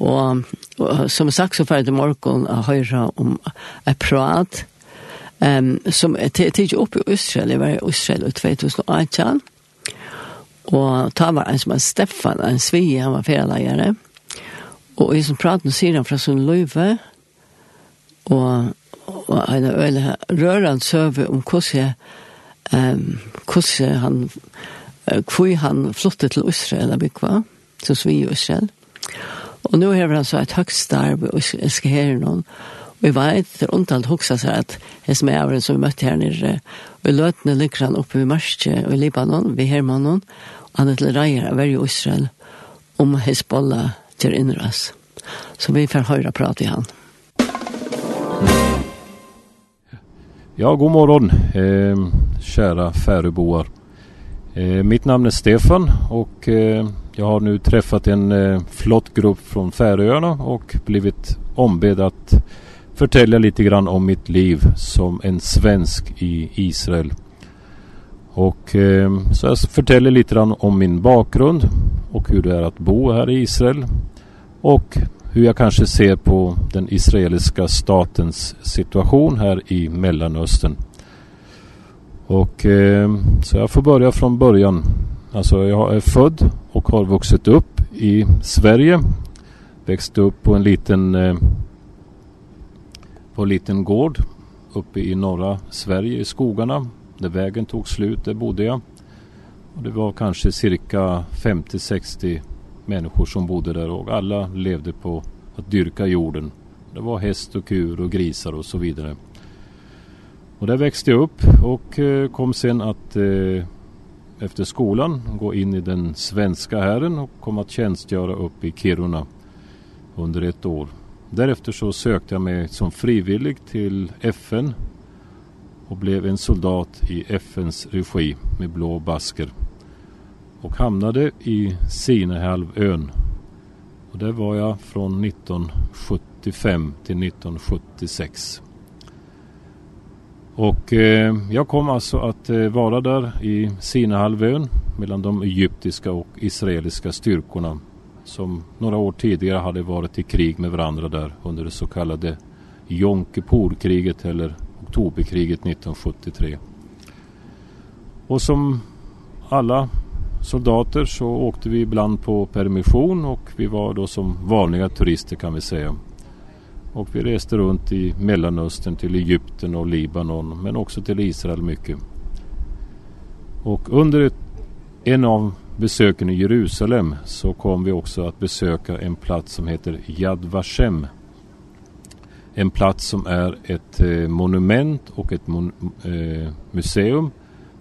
Og, og som sagt så får til morgen å høre om et prat um, som er tidlig opp i Israel, jeg var i Israel i 2018, og ta var en som er Stefan, en svige, han var ferieleiere, og i som praten sier han fra sin løyve, og, og en øyne rørende søve om hvordan, um, hvordan han, hvor han flyttet til Israel, eller bygva, som svige i Israel, og Og nu har han så ett högst og skal høre noen. Og Vi vet för untalt hoksa seg at jeg som er även som vi møtte her nere og i løtene ligger han oppe vid Marsje og i Libanon, vid Hermanon og han er til reier av varje Israel om Hezbollah til inras. Så vi får høre prate i han. Ja, god morgon, eh, kära färöboar. Eh, mitt namn är Stefan och eh, Jag har nu träffat en eh, flott grupp från Färöarna och blivit ombedd att fortälja lite grann om mitt liv som en svensk i Israel. Och eh, så jag fortäller lite grann om min bakgrund och hur det är att bo här i Israel och hur jag kanske ser på den israeliska statens situation här i Mellanöstern. Och eh, så jag får börja från början. Alltså jag är född och har vuxit upp i Sverige. Växte upp på en liten eh, på en liten gård uppe i norra Sverige i skogarna. Där vägen tog slut, där bodde jag. Och det var kanske cirka 50-60 människor som bodde där och alla levde på att dyrka jorden. Det var häst och kur och grisar och så vidare. Och där växte jag upp och kom sen att eh, efter skolan, gå in i den svenska hären och kom att tjänstgöra upp i Kiruna under ett år. Därefter så sökte jag mig som frivillig till FN och blev en soldat i FNs regi med blå basker och hamnade i Sinehalvön. Och där var jag från 1975 till 1976. Och eh, jag kom alltså att eh, vara där i Sinahalvön mellan de egyptiska och israeliska styrkorna som några år tidigare hade varit i krig med varandra där under det så kallade Yom Kippur-kriget eller oktoberkriget 1973. Och som alla soldater så åkte vi ibland på permission och vi var då som vanliga turister kan vi säga. Och vi reste runt i Mellanöstern till Egypten och Libanon men också till Israel mycket. Och under ett, en av besöken i Jerusalem så kom vi också att besöka en plats som heter Yad Vashem. En plats som är ett eh, monument och ett mon, eh, museum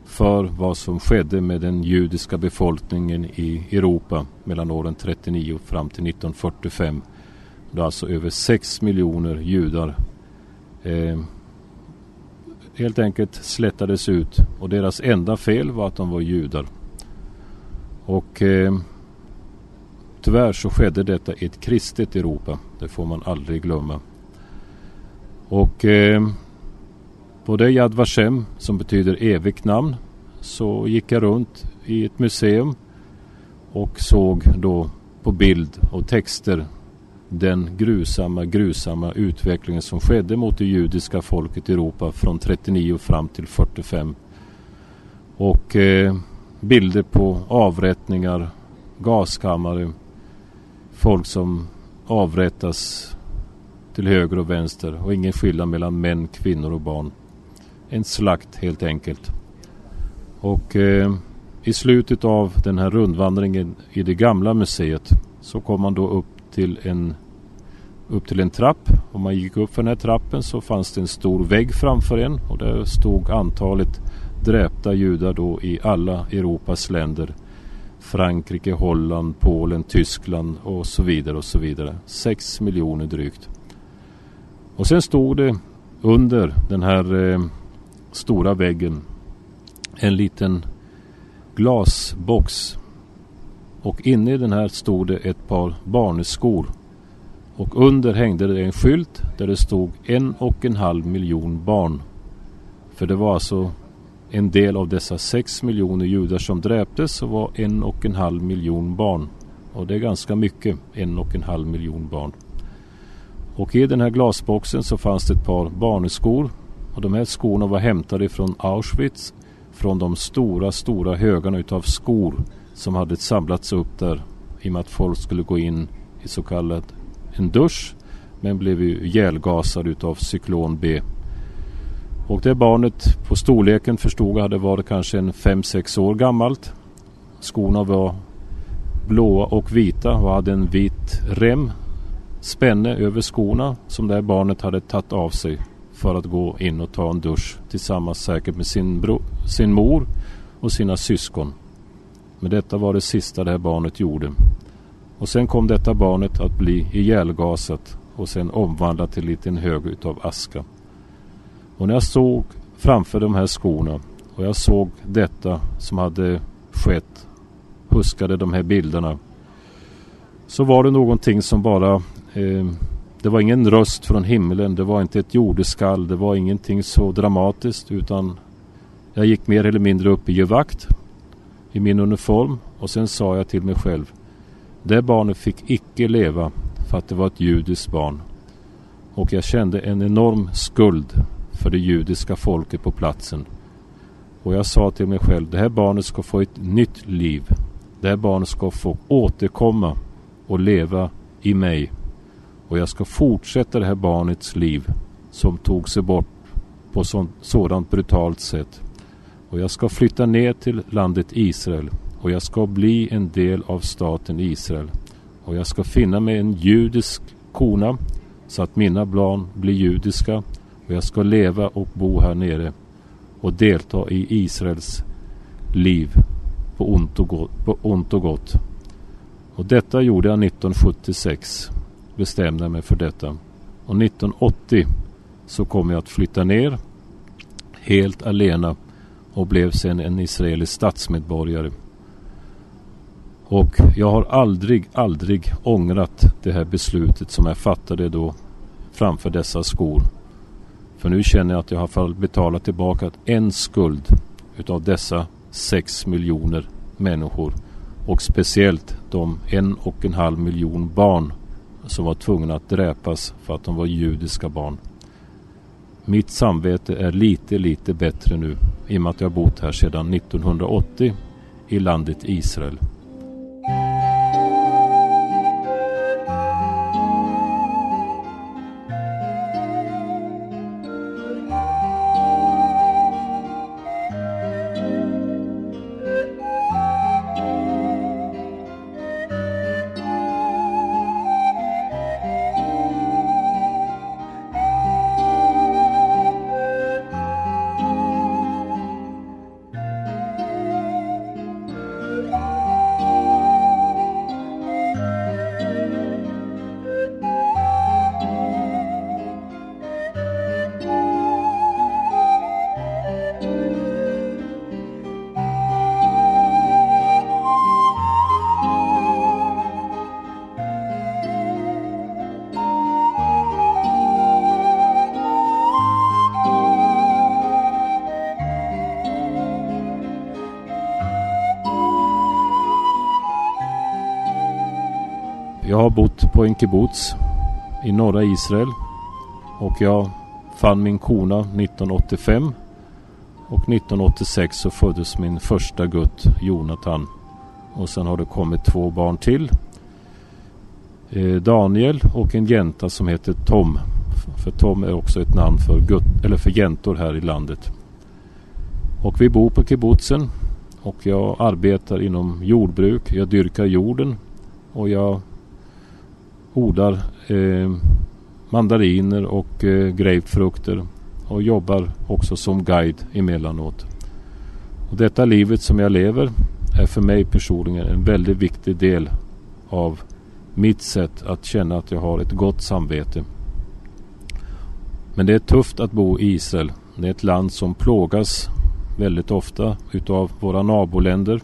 för vad som skedde med den judiska befolkningen i Europa mellan åren 39 fram till 1945 Det är alltså över 6 miljoner judar. Eh, helt enkelt slättades ut och deras enda fel var att de var judar. Och eh, tyvärr så skedde detta i ett kristet Europa. Det får man aldrig glömma. Och eh, både Yad Vashem som betyder evigt namn så gick jag runt i ett museum och såg då på bild och texter den grusamma, grusamma utvecklingen som skedde mot det judiska folket i Europa från 39 fram till 45. Och eh, bilder på avrättningar, gaskammare, folk som avrättas till höger och vänster och ingen skillnad mellan män, kvinnor och barn. En slakt helt enkelt. Och eh, i slutet av den här rundvandringen i det gamla museet så kom man då upp till en upp till en trapp. Om man gick upp för den här trappen så fanns det en stor vägg framför en och där stod antalet dräpta judar då i alla Europas länder. Frankrike, Holland, Polen, Tyskland och så vidare och så vidare. 6 miljoner drygt. Och sen stod det under den här eh, stora väggen en liten glasbox. Och inne i den här stod det ett par barneskor och under hängde det en skylt där det stod en och en halv miljon barn. För det var alltså en del av dessa sex miljoner judar som dräptes så var en och en halv miljon barn. Och det är ganska mycket, en och en halv miljon barn. Och i den här glasboxen så fanns det ett par barneskor. Och de här skorna var hämtade från Auschwitz. Från de stora, stora högarna utav skor som hade samlats upp där. I och med att folk skulle gå in i så kallat en dusch men blev ju ihjälgasad utav cyklon B. Och det barnet på storleken förstod jag hade varit kanske en 5-6 år gammalt. Skorna var blåa och vita och hade en vit rem spänne över skorna som det här barnet hade tagit av sig för att gå in och ta en dusch tillsammans säkert med sin, bro, sin mor och sina syskon. Men detta var det sista det här barnet gjorde. Och sen kom detta barnet att bli ihjälgasat och sen omvandlat till en liten hög utav aska. Och när jag såg framför de här skorna och jag såg detta som hade skett, huskade de här bilderna, så var det någonting som bara... Eh, det var ingen röst från himlen, det var inte ett jordeskall, det var ingenting så dramatiskt utan jag gick mer eller mindre upp i gevakt i min uniform och sen sa jag till mig själv Det barnet fick icke leva för att det var ett judiskt barn. Och jag kände en enorm skuld för det judiska folket på platsen. Och jag sa till mig själv, det här barnet ska få ett nytt liv. Det här barnet ska få återkomma och leva i mig. Och jag ska fortsätta det här barnets liv som tog sig bort på sånt, sådant brutalt sätt. Och jag ska flytta ner till landet Israel och jag ska bli en del av staten Israel och jag ska finna mig en judisk kona så att mina barn blir judiska och jag ska leva och bo här nere och delta i Israels liv på ont och gott. På ont och, gott. och detta gjorde jag 1976 bestämde jag mig för detta och 1980 så kom jag att flytta ner helt alena och blev sen en israelisk statsmedborgare Och jag har aldrig, aldrig ångrat det här beslutet som jag fattade då framför dessa skor. För nu känner jag att jag har betalat tillbaka en skuld utav dessa 6 miljoner människor och speciellt de en och en halv miljon barn som var tvungna att dräpas för att de var judiska barn. Mitt samvete är lite, lite bättre nu i och med att jag har bott här sedan 1980 i landet Israel. Musik på en kibbutz i norra Israel. Och jag fann min kona 1985 och 1986 så föddes min första gutt Jonathan. Och sen har det kommit två barn till. Eh, Daniel och en jänta som heter Tom. För Tom är också ett namn för, gutt, eller för jäntor här i landet. Och vi bor på kibbutzen. Och jag arbetar inom jordbruk. Jag dyrkar jorden. Och jag odlar eh, mandariner och eh, grapefrukter och jobbar också som guide emellanåt. Och detta livet som jag lever är för mig personligen en väldigt viktig del av mitt sätt att känna att jag har ett gott samvete. Men det är tufft att bo i Israel. Det är ett land som plågas väldigt ofta utav våra naboländer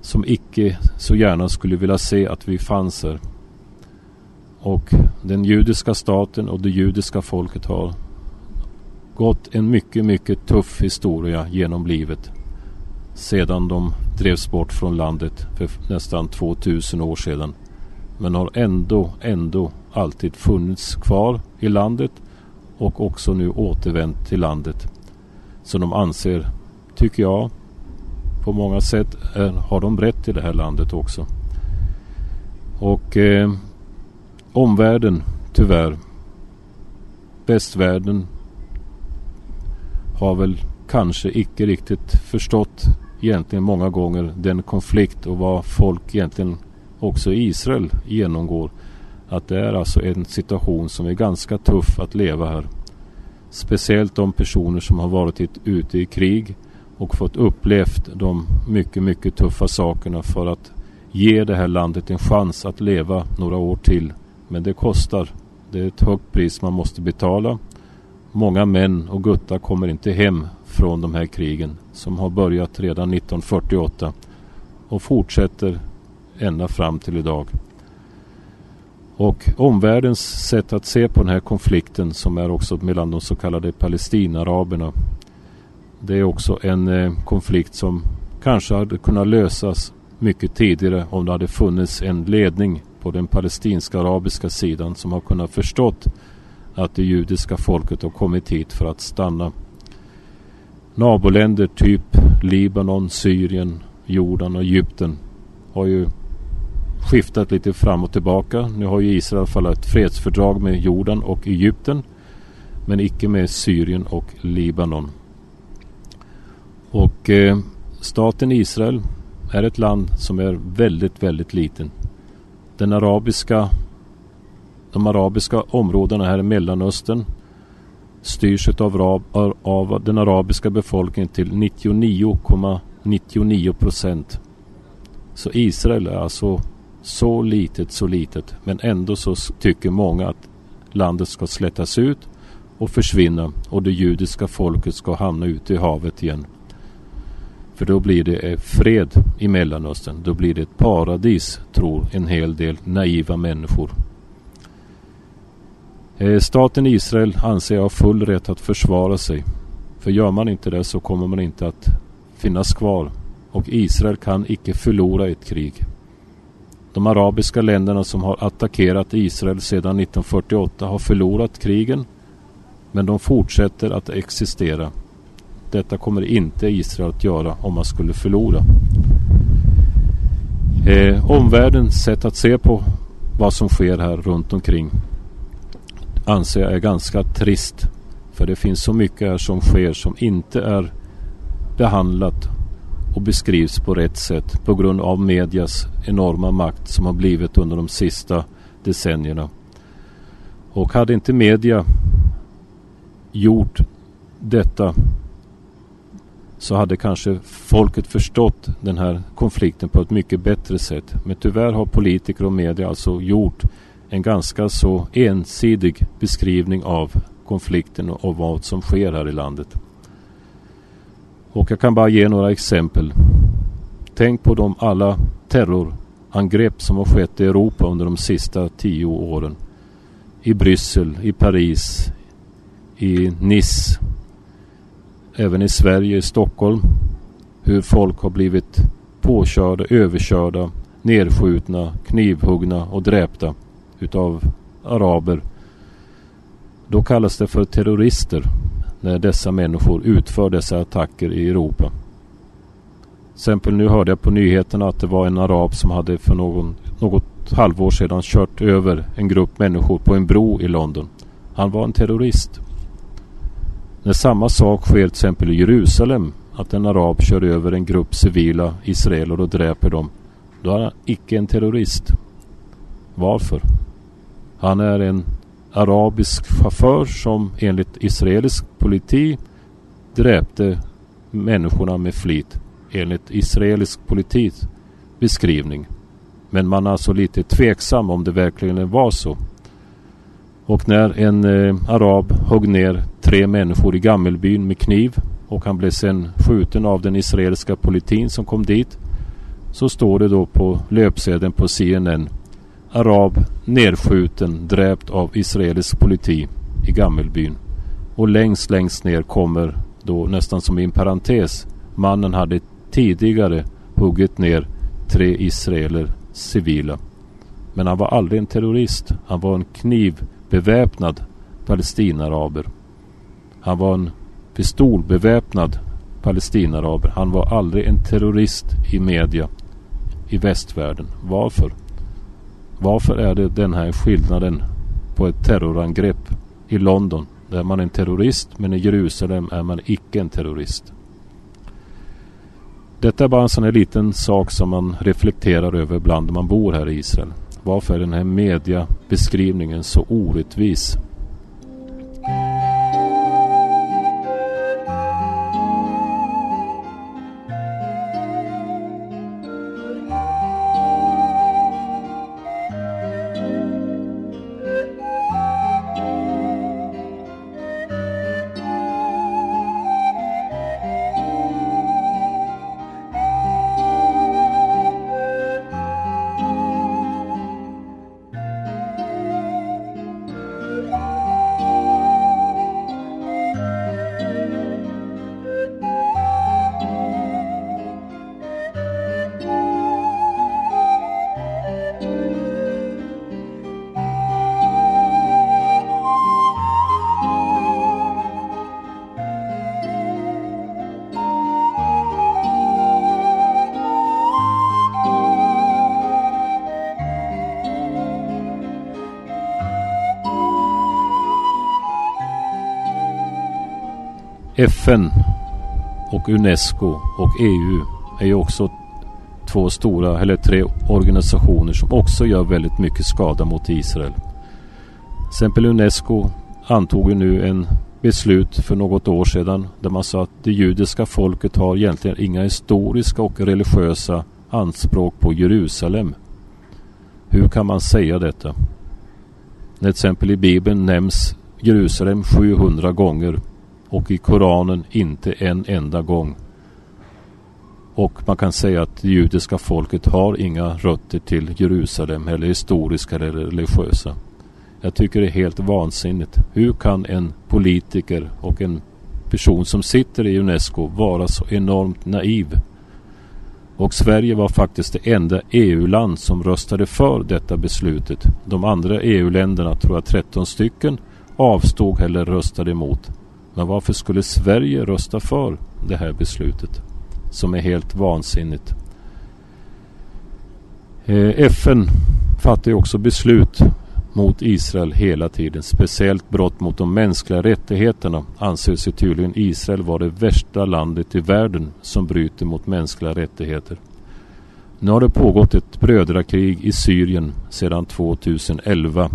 som icke så gärna skulle vilja se att vi fanns här och den judiska staten och det judiska folket har gått en mycket, mycket tuff historia genom livet sedan de drevs bort från landet för nästan 2000 år sedan men har ändå, ändå alltid funnits kvar i landet och också nu återvänt till landet som de anser, tycker jag, på många sätt är, har de rätt i det här landet också. Och eh, Omvärlden, tyvärr. Västvärlden har väl kanske icke riktigt förstått egentligen många gånger den konflikt och vad folk egentligen också i Israel genomgår. Att det är alltså en situation som är ganska tuff att leva här. Speciellt de personer som har varit ute i krig och fått upplevt de mycket, mycket tuffa sakerna för att ge det här landet en chans att leva några år till Men det kostar. Det är ett högt pris man måste betala. Många män och guttar kommer inte hem från de här krigen som har börjat redan 1948 och fortsätter ända fram till idag. Och omvärldens sätt att se på den här konflikten som är också mellan de så kallade palestinaraberna. Det är också en eh, konflikt som kanske hade kunnat lösas mycket tidigare om det hade funnits en ledning på den palestinska arabiska sidan som har kunnat förstått att det judiska folket har kommit hit för att stanna. Naboländer typ Libanon, Syrien, Jordan och Egypten har ju skiftat lite fram och tillbaka. Nu har ju Israel fallit ett fredsfördrag med Jordan och Egypten men icke med Syrien och Libanon. Och eh, staten Israel är ett land som är väldigt, väldigt liten den arabiska de arabiska områdena här i Mellanöstern styrs av, av den arabiska befolkningen till 99,99 ,99 procent. Så Israel är alltså så litet, så litet. Men ändå så tycker många att landet ska slättas ut och försvinna och det judiska folket ska hamna ute i havet igen. För då blir det fred i Mellanöstern. Då blir det ett paradis, tror en hel del naiva människor. Staten Israel anser jag har full rätt att försvara sig. För gör man inte det så kommer man inte att finnas kvar. Och Israel kan icke förlora ett krig. De arabiska länderna som har attackerat Israel sedan 1948 har förlorat krigen. Men de fortsätter att existera. Detta kommer inte Israel att göra om man skulle förlora. Eh, omvärldens sätt att se på vad som sker här runt omkring anser jag är ganska trist. För det finns så mycket här som sker som inte är behandlat och beskrivs på rätt sätt på grund av medias enorma makt som har blivit under de sista decennierna. Och hade inte media gjort detta så hade kanske folket förstått den här konflikten på ett mycket bättre sätt. Men tyvärr har politiker och media alltså gjort en ganska så ensidig beskrivning av konflikten och vad som sker här i landet. Och jag kan bara ge några exempel. Tänk på de alla terrorangrepp som har skett i Europa under de sista tio åren. I Bryssel, i Paris, i Nice även i Sverige, i Stockholm, hur folk har blivit påkörda, överkörda, nedskjutna, knivhuggna och dräpta utav araber. Då kallas det för terrorister när dessa människor utför dessa attacker i Europa. Exempel nu hörde jag på nyheterna att det var en arab som hade för någon, något halvår sedan kört över en grupp människor på en bro i London. Han var en terrorist. När samma sak sker till exempel i Jerusalem, att en arab kör över en grupp civila israeler och dräper dem, då är han icke en terrorist. Varför? Han är en arabisk chaufför som enligt israelisk politi dräpte människorna med flit enligt israelisk politis beskrivning. Men man är alltså lite tveksam om det verkligen var så. Och när en eh, arab högg ner tre människor i Gammelbyn med kniv och han blev sen skjuten av den israeliska politin som kom dit så står det då på löpsedeln på CNN Arab nerskjuten, dräpt av israelisk politi i Gammelbyn. Och längst, längst ner kommer då nästan som i en parentes mannen hade tidigare huggit ner tre israeler civila. Men han var aldrig en terrorist. Han var en kniv beväpnad palestinaraber. Han var en pistolbeväpnad palestinaraber. Han var aldrig en terrorist i media i västvärlden. Varför? Varför är det den här skillnaden på ett terrorangrepp i London? Där man är en terrorist men i Jerusalem är man icke en terrorist. Detta är bara en sån här liten sak som man reflekterar över bland man bor här i Israel varför är den här mediebeskrivningen så orättvis? FN och UNESCO och EU är ju också två stora eller tre organisationer som också gör väldigt mycket skada mot Israel. Till exempel UNESCO antog ju nu en beslut för något år sedan där man sa att det judiska folket har egentligen inga historiska och religiösa anspråk på Jerusalem. Hur kan man säga detta? När till exempel i Bibeln nämns Jerusalem 700 gånger och i Koranen inte en enda gång. Och man kan säga att det judiska folket har inga rötter till Jerusalem eller historiska eller religiösa. Jag tycker det är helt vansinnigt. Hur kan en politiker och en person som sitter i UNESCO vara så enormt naiv? Och Sverige var faktiskt det enda EU-land som röstade för detta beslutet. De andra EU-länderna, tror jag 13 stycken, avstod eller röstade emot. Men varför skulle Sverige rösta för det här beslutet som är helt vansinnigt? Eh, FN fattar ju också beslut mot Israel hela tiden. Speciellt brott mot de mänskliga rättigheterna anser sig tydligen Israel vara det värsta landet i världen som bryter mot mänskliga rättigheter. Nu har det pågått ett brödrakrig i Syrien sedan 2011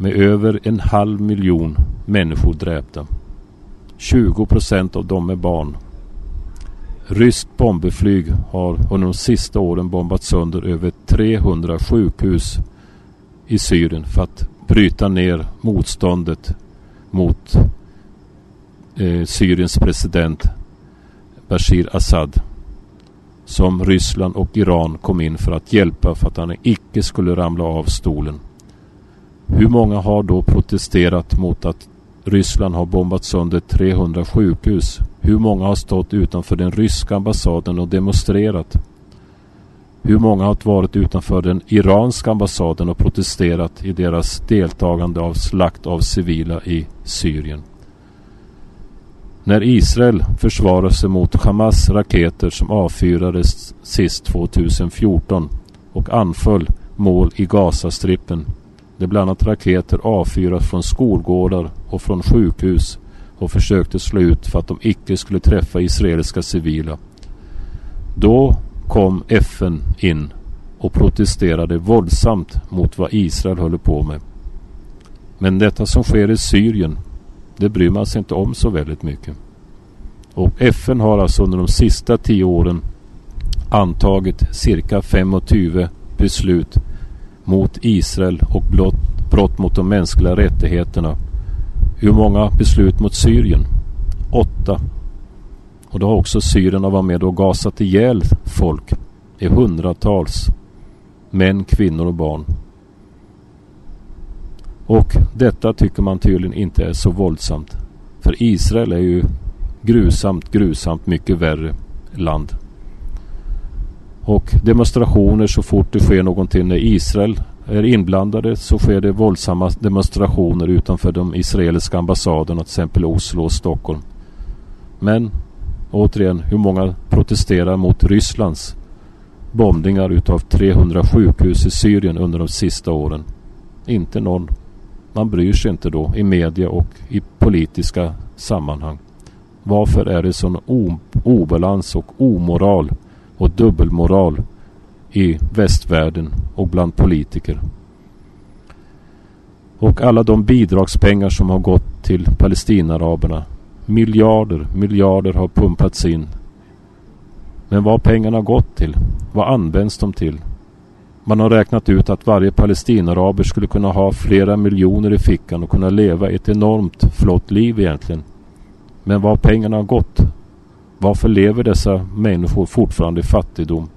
med över en halv miljon människor dräpta. 20 procent av dem är barn. Ryskt bombeflyg har under de sista åren bombat sönder över 300 sjukhus i Syrien för att bryta ner motståndet mot eh, Syriens president Bashir Assad som Ryssland och Iran kom in för att hjälpa för att han icke skulle ramla av stolen. Hur många har då protesterat mot att Ryssland har bombat sönder 300 sjukhus? Hur många har stått utanför den ryska ambassaden och demonstrerat? Hur många har varit utanför den iranska ambassaden och protesterat i deras deltagande av slakt av civila i Syrien? När Israel försvarar sig mot Hamas raketer som avfyrades sist 2014 och anföll mål i Gazastrippen Det bland annat raketer avfyras från skolgårdar och från sjukhus och försökte slå ut för att de icke skulle träffa israeliska civila. Då kom FN in och protesterade våldsamt mot vad Israel höll på med. Men detta som sker i Syrien, det bryr man sig inte om så väldigt mycket. Och FN har alltså under de sista tio åren antagit cirka 25 beslut mot Israel och brott mot de mänskliga rättigheterna. Hur många beslut mot Syrien? Åtta. Och då har också syrierna varit med och gasat ihjäl folk i hundratals. Män, kvinnor och barn. Och detta tycker man tydligen inte är så våldsamt. För Israel är ju grusamt, grusamt mycket värre land. Och demonstrationer så fort det sker någonting när Israel är inblandade så sker det våldsamma demonstrationer utanför de israeliska ambassaderna, till exempel Oslo och Stockholm. Men återigen, hur många protesterar mot Rysslands bombningar utav 300 sjukhus i Syrien under de sista åren? Inte någon. Man bryr sig inte då i media och i politiska sammanhang. Varför är det sån obalans och omoral- och dubbelmoral i västvärlden och bland politiker. Och alla de bidragspengar som har gått till palestinaraberna. Miljarder, miljarder har pumpats in. Men vad har pengarna gått till? Vad används de till? Man har räknat ut att varje palestinaraber skulle kunna ha flera miljoner i fickan och kunna leva ett enormt flott liv egentligen. Men vad har pengarna gått Varför lever dessa människor fortfarande i fattigdom?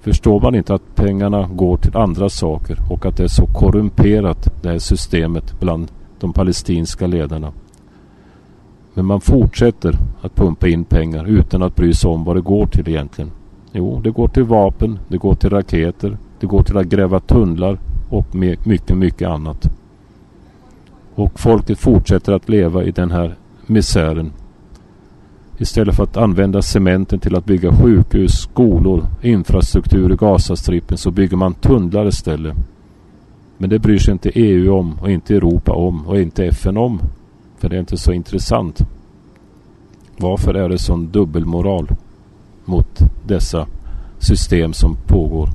Förstår man inte att pengarna går till andra saker och att det är så korrumperat det här systemet bland de palestinska ledarna? Men man fortsätter att pumpa in pengar utan att bry sig om vad det går till egentligen. Jo, det går till vapen, det går till raketer, det går till att gräva tunnlar och mycket, mycket annat. Och folket fortsätter att leva i den här misären istället för att använda cementen till att bygga sjukhus, skolor, infrastruktur i Gazastrippen så bygger man tunnlar istället. Men det bryr sig inte EU om och inte Europa om och inte FN om. För det är inte så intressant. Varför är det sån dubbelmoral mot dessa system som pågår?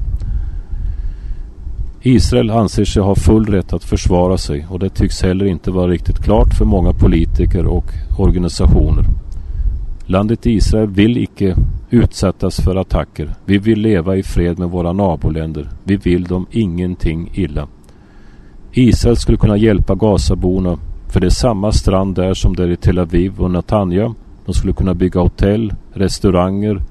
Israel anser sig ha full rätt att försvara sig och det tycks heller inte vara riktigt klart för många politiker och organisationer. Landet Israel vill icke utsättas för attacker. Vi vill leva i fred med våra naboländer. Vi vill dem ingenting illa. Israel skulle kunna hjälpa Gazaborna för det är samma strand där som där i Tel Aviv och Natanja. De skulle kunna bygga hotell, restauranger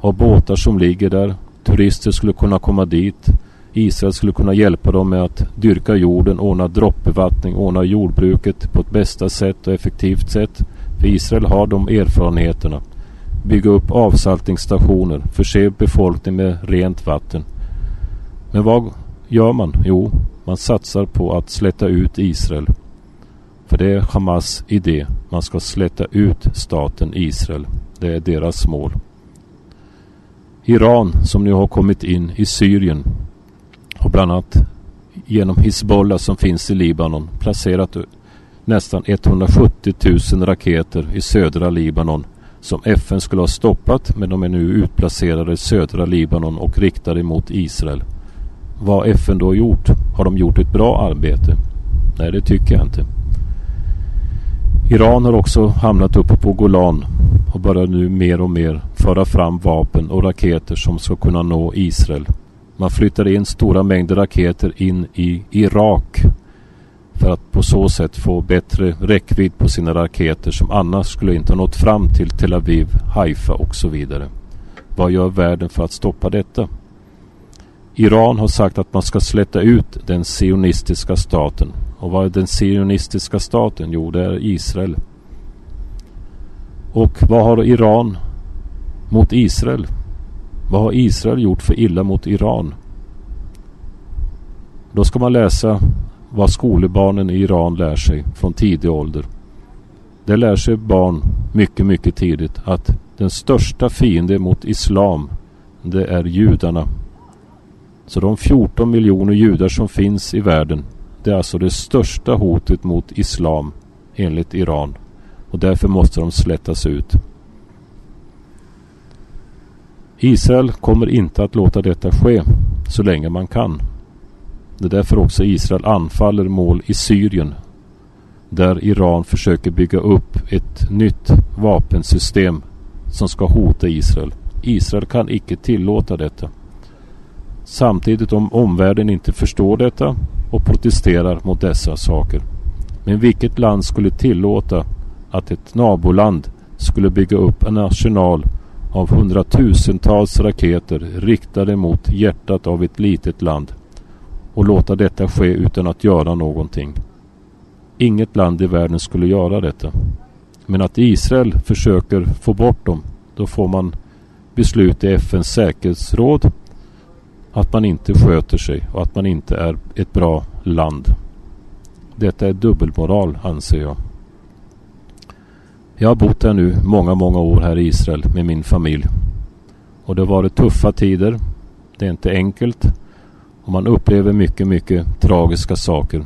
och båtar som ligger där. Turister skulle kunna komma dit. Israel skulle kunna hjälpa dem med att dyrka jorden, ordna droppbevattning, ordna jordbruket på ett bästa sätt och effektivt sätt- För Israel har de erfarenheterna. Bygga upp avsaltningsstationer, förse befolkningen med rent vatten. Men vad gör man? Jo, man satsar på att slätta ut Israel. För det är Hamas idé. Man ska slätta ut staten Israel. Det är deras mål. Iran som nu har kommit in i Syrien och bland annat genom Hezbollah som finns i Libanon placerat nästan 170 000 raketer i södra Libanon som FN skulle ha stoppat men de är nu utplacerade i södra Libanon och riktade mot Israel. Vad FN då gjort? Har de gjort ett bra arbete? Nej, det tycker jag inte. Iran har också hamnat uppe på Golan och börjar nu mer och mer föra fram vapen och raketer som ska kunna nå Israel. Man flyttar in stora mängder raketer in i Irak- för att på så sätt få bättre räckvidd på sina raketer som annars skulle inte ha nått fram till Tel Aviv, Haifa och så vidare. Vad gör världen för att stoppa detta? Iran har sagt att man ska slätta ut den sionistiska staten. Och vad är den sionistiska staten? Jo, det är Israel. Och vad har Iran mot Israel? Vad har Israel gjort för illa mot Iran? Då ska man läsa vad skolebarnen i Iran lär sig från tidig ålder. Det lär sig barn mycket, mycket tidigt att den största fienden mot islam, det är judarna. Så de 14 miljoner judar som finns i världen, det är alltså det största hotet mot islam enligt Iran. Och därför måste de slättas ut. Israel kommer inte att låta detta ske så länge man kan. Det är därför också Israel anfaller mål i Syrien där Iran försöker bygga upp ett nytt vapensystem som ska hota Israel. Israel kan icke tillåta detta. Samtidigt om omvärlden inte förstår detta och protesterar mot dessa saker. Men vilket land skulle tillåta att ett naboland skulle bygga upp en arsenal av hundratusentals raketer riktade mot hjärtat av ett litet land? och låta detta ske utan att göra någonting. Inget land i världen skulle göra detta. Men att Israel försöker få bort dem, då får man beslut i FNs säkerhetsråd att man inte sköter sig och att man inte är ett bra land. Detta är dubbelmoral anser jag. Jag har bott här nu många, många år här i Israel med min familj. Och det har varit tuffa tider. Det är inte enkelt. Och man upplever mycket, mycket tragiska saker.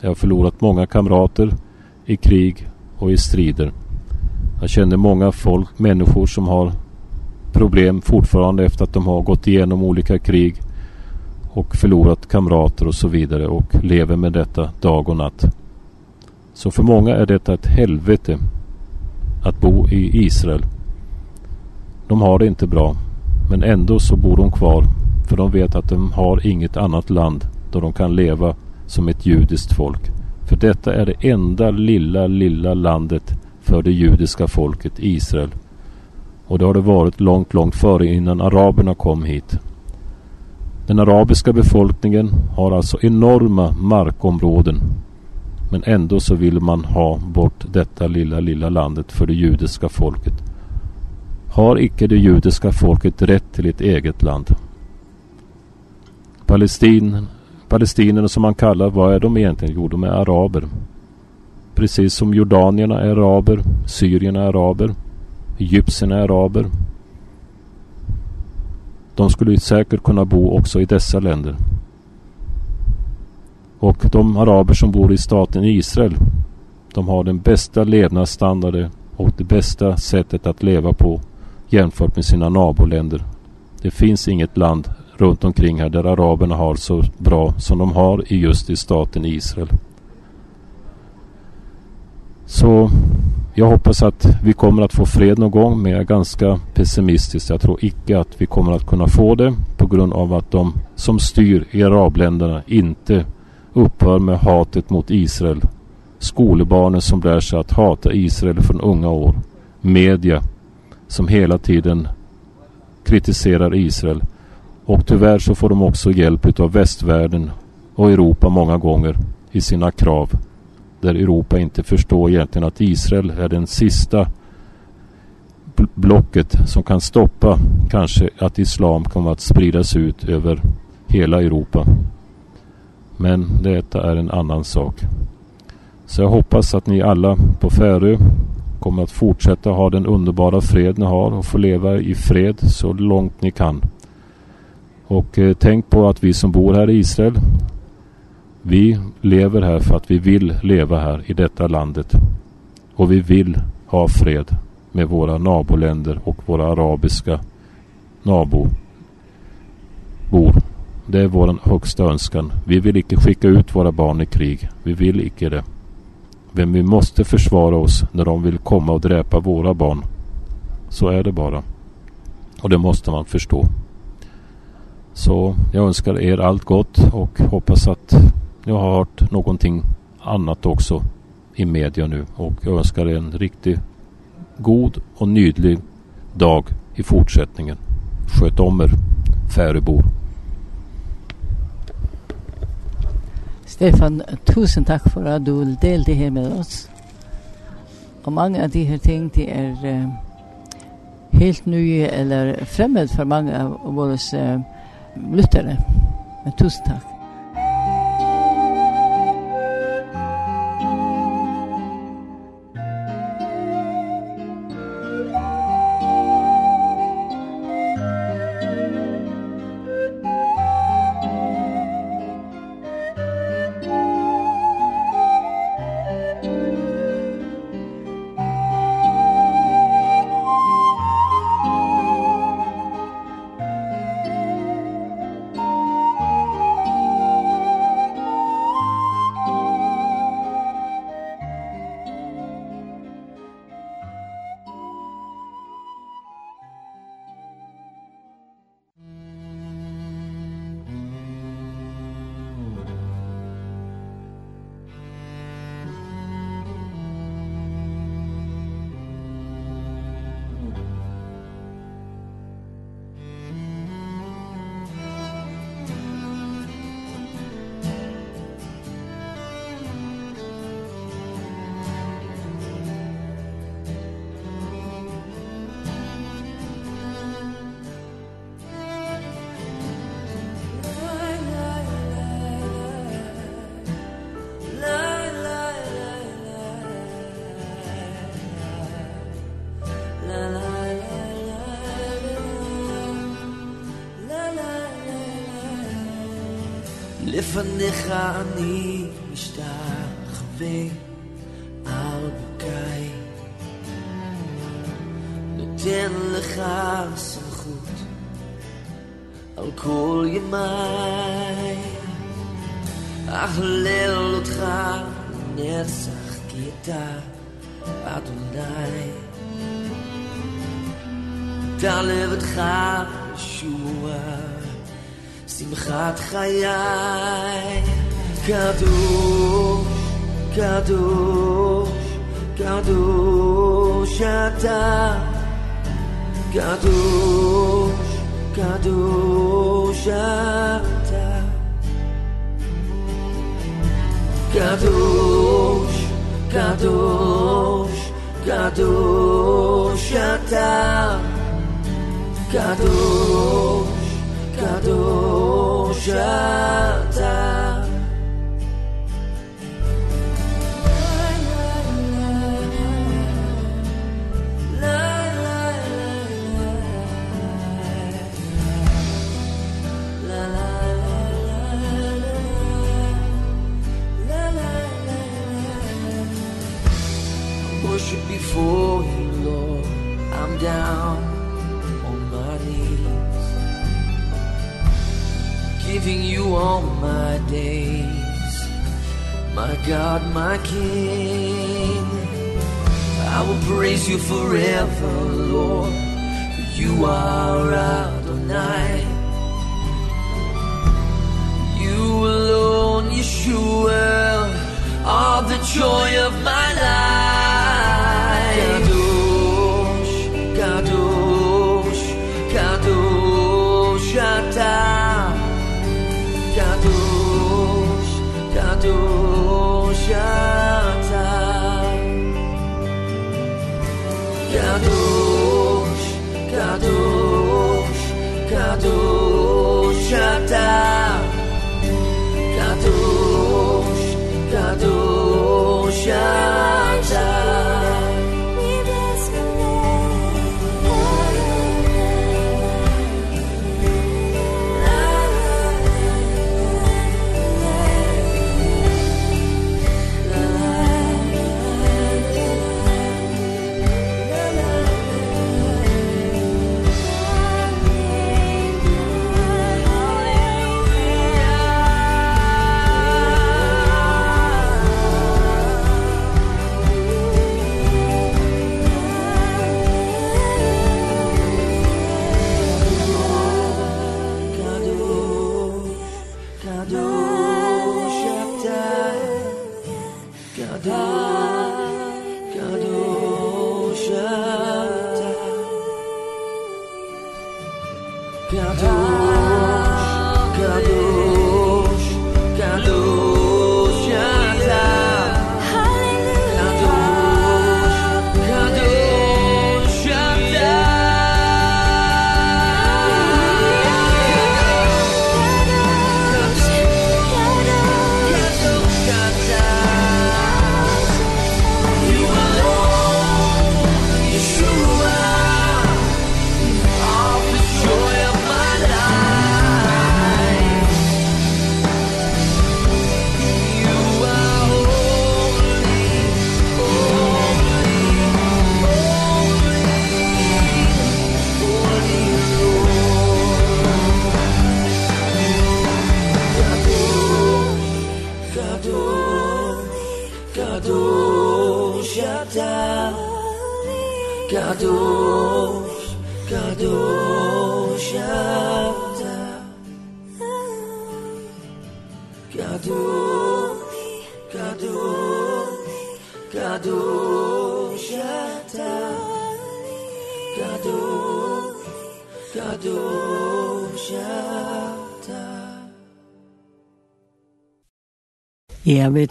Jag har förlorat många kamrater i krig och i strider. Jag känner många folk, människor som har problem fortfarande efter att de har gått igenom olika krig och förlorat kamrater och så vidare och lever med detta dag och natt. Så för många är detta ett helvete att bo i Israel. De har det inte bra, men ändå så bor de kvar För de vet att de har inget annat land där de kan leva som ett judiskt folk. För detta är det enda lilla, lilla landet för det judiska folket Israel. Och det har det varit långt, långt före innan araberna kom hit. Den arabiska befolkningen har alltså enorma markområden. Men ändå så vill man ha bort detta lilla, lilla landet för det judiska folket. Har icke det judiska folket rätt till ett eget land? Palestin, palestinerna som man kallar, vad är de egentligen? Jo, de är araber. Precis som jordanierna är araber, syrierna är araber, egyptierna är araber. De skulle säkert kunna bo också i dessa länder. Och de araber som bor i staten Israel, de har den bästa levnadsstandarden och det bästa sättet att leva på jämfört med sina naboländer. Det finns inget land runt omkring här där araberna har så bra som de har i just i staten Israel. Så jag hoppas att vi kommer att få fred någon gång men jag är ganska pessimistisk. Jag tror icke att vi kommer att kunna få det på grund av att de som styr i arabländerna inte upphör med hatet mot Israel. Skolbarnen som lär sig att hata Israel från unga år. Media som hela tiden kritiserar Israel Och tyvärr så får de också hjälp av västvärlden och Europa många gånger i sina krav. Där Europa inte förstår egentligen att Israel är den sista blocket som kan stoppa kanske att islam kommer att spridas ut över hela Europa. Men detta är en annan sak. Så jag hoppas att ni alla på Färö kommer att fortsätta ha den underbara fred ni har och få leva i fred så långt ni kan. Och eh, tänk på att vi som bor här i Israel, vi lever här för att vi vill leva här i detta landet. Och vi vill ha fred med våra naboländer och våra arabiska nabor. Det är vår högsta önskan. Vi vill inte skicka ut våra barn i krig. Vi vill inte det. Men vi måste försvara oss när de vill komma och dräpa våra barn. Så är det bara. Och det måste man förstå. Så jag önskar er allt gott och hoppas att jag har hört någonting annat också i media nu och jag önskar er en riktigt god och nydlig dag i fortsättningen. Sköt om er, Färöbor. Stefan, tusen tack för att du vill dela det här med oss. Och många av de här ting, de är uh, helt nya eller fremmed för många av våra uh, lyttare. Men tusen tack. לפניך אני משתחווה על ברכי נותן לך סמכות על כל ימי אהלל אותך נצח כי אתה אדוני תעלב אותך ישוע שמחת חיי קדוש קדוש קדוש אתה קדוש קדוש אתה קדוש קדוש קדוש אתה קדוש קדוש Jota Worship before you, Lord. I'm down. giving you all my days. My God, my King I will praise you forever, Lord. For you are Adonai. You alone, Yeshua Are the joy of my life. Ja, vi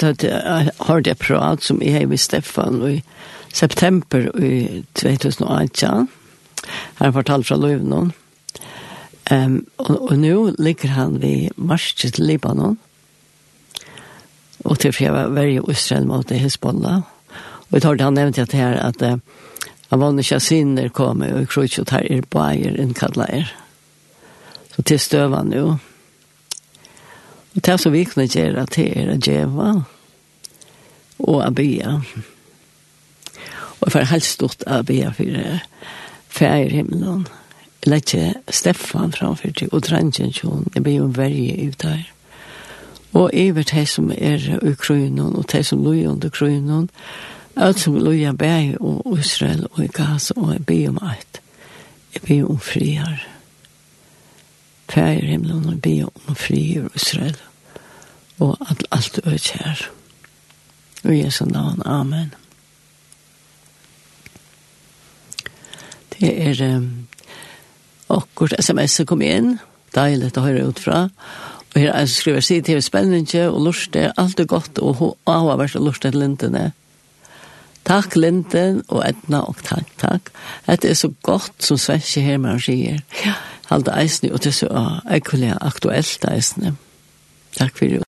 har det prat som jeg har med Stefan i september i 2018. Han har fortalt fra Løvnån. Um, og, og nå ligger han ved marsjet til Libanon. Og til for jeg var veldig Israel mot Hezbollah. Og jeg tar det han nevnte at her at uh, han var ikke sinner komme og jeg tror ikke at her er bare innkalla er. Så til støvann nå. Ja Det er så viktig å gjøre til er å gjøre og å be. Og for helst stort å be for fær himmelen. Jeg Lette ikke Stefan framfor til og trangen til Jeg blir jo verje ut her. Og jeg vet de som er i krøynen og de som løy under krøynen. Alt som løy er bæg og Israel og i Gaza og jeg blir om alt. Jeg be om friere fær himmelen og be om fri i Israel og at alt er kjær. Og Jesu navn, Amen. Det er um, akkurat sms kom inn, deilig å høre ut fra, og her er skriver sig til spennende og lurste, alt er godt og hva har vært lurste til lintene. Takk Linden og Edna og takk, takk. Det er så godt som Svenske her man sier. Ja, halda eisne, og det er så uh, aktuelt eisne. Takk for det.